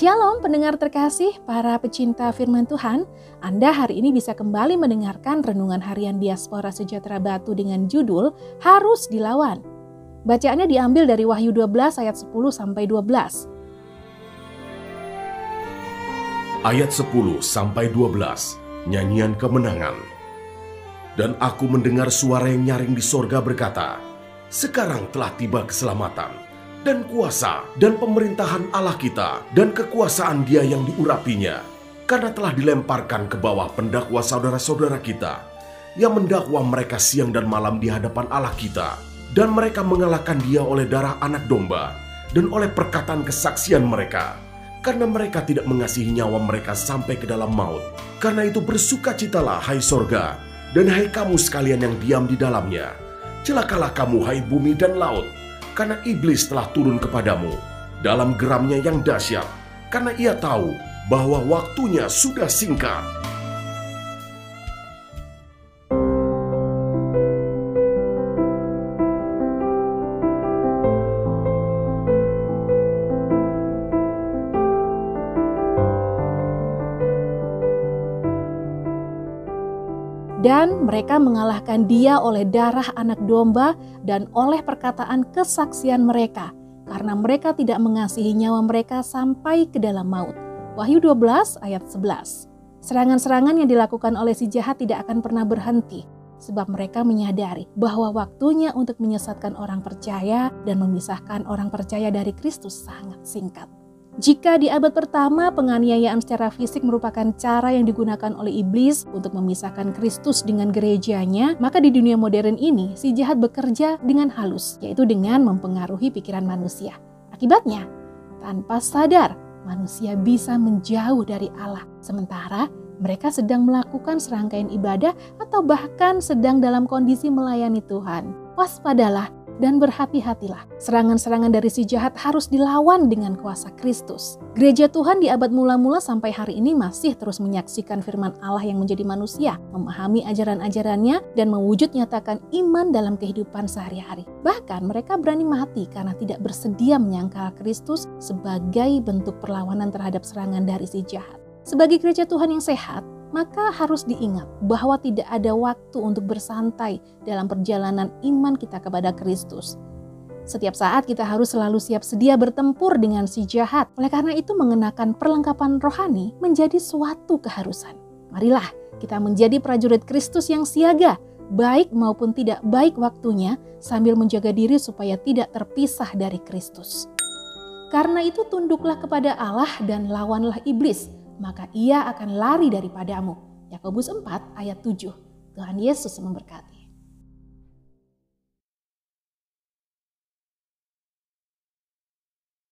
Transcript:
Shalom pendengar terkasih, para pecinta firman Tuhan. Anda hari ini bisa kembali mendengarkan Renungan Harian Diaspora Sejahtera Batu dengan judul Harus Dilawan. Bacaannya diambil dari Wahyu 12 ayat 10 sampai 12. Ayat 10 sampai 12, nyanyian kemenangan. Dan aku mendengar suara yang nyaring di sorga berkata, Sekarang telah tiba keselamatan, dan kuasa dan pemerintahan Allah kita dan kekuasaan dia yang diurapinya karena telah dilemparkan ke bawah pendakwa saudara-saudara kita yang mendakwa mereka siang dan malam di hadapan Allah kita. Dan mereka mengalahkan dia oleh darah anak domba dan oleh perkataan kesaksian mereka karena mereka tidak mengasihi nyawa mereka sampai ke dalam maut. Karena itu bersukacitalah hai sorga dan hai kamu sekalian yang diam di dalamnya. Celakalah kamu hai bumi dan laut karena iblis telah turun kepadamu dalam geramnya yang dahsyat, karena ia tahu bahwa waktunya sudah singkat. Dan mereka mengalahkan dia oleh darah anak domba dan oleh perkataan kesaksian mereka, karena mereka tidak mengasihi nyawa mereka sampai ke dalam maut. Wahyu 12 ayat 11. Serangan-serangan yang dilakukan oleh si jahat tidak akan pernah berhenti, sebab mereka menyadari bahwa waktunya untuk menyesatkan orang percaya dan memisahkan orang percaya dari Kristus sangat singkat. Jika di abad pertama penganiayaan secara fisik merupakan cara yang digunakan oleh iblis untuk memisahkan Kristus dengan gerejanya, maka di dunia modern ini si jahat bekerja dengan halus, yaitu dengan mempengaruhi pikiran manusia. Akibatnya, tanpa sadar, manusia bisa menjauh dari Allah, sementara mereka sedang melakukan serangkaian ibadah atau bahkan sedang dalam kondisi melayani Tuhan. Waspadalah dan berhati-hatilah. Serangan-serangan dari si jahat harus dilawan dengan kuasa Kristus. Gereja Tuhan di abad mula-mula sampai hari ini masih terus menyaksikan firman Allah yang menjadi manusia, memahami ajaran-ajarannya, dan mewujud nyatakan iman dalam kehidupan sehari-hari. Bahkan mereka berani mati karena tidak bersedia menyangkal Kristus sebagai bentuk perlawanan terhadap serangan dari si jahat. Sebagai gereja Tuhan yang sehat, maka harus diingat bahwa tidak ada waktu untuk bersantai dalam perjalanan iman kita kepada Kristus. Setiap saat kita harus selalu siap sedia bertempur dengan si jahat. Oleh karena itu mengenakan perlengkapan rohani menjadi suatu keharusan. Marilah kita menjadi prajurit Kristus yang siaga, baik maupun tidak baik waktunya sambil menjaga diri supaya tidak terpisah dari Kristus. Karena itu tunduklah kepada Allah dan lawanlah iblis maka ia akan lari daripadamu. Yakobus 4 ayat 7. Tuhan Yesus memberkati.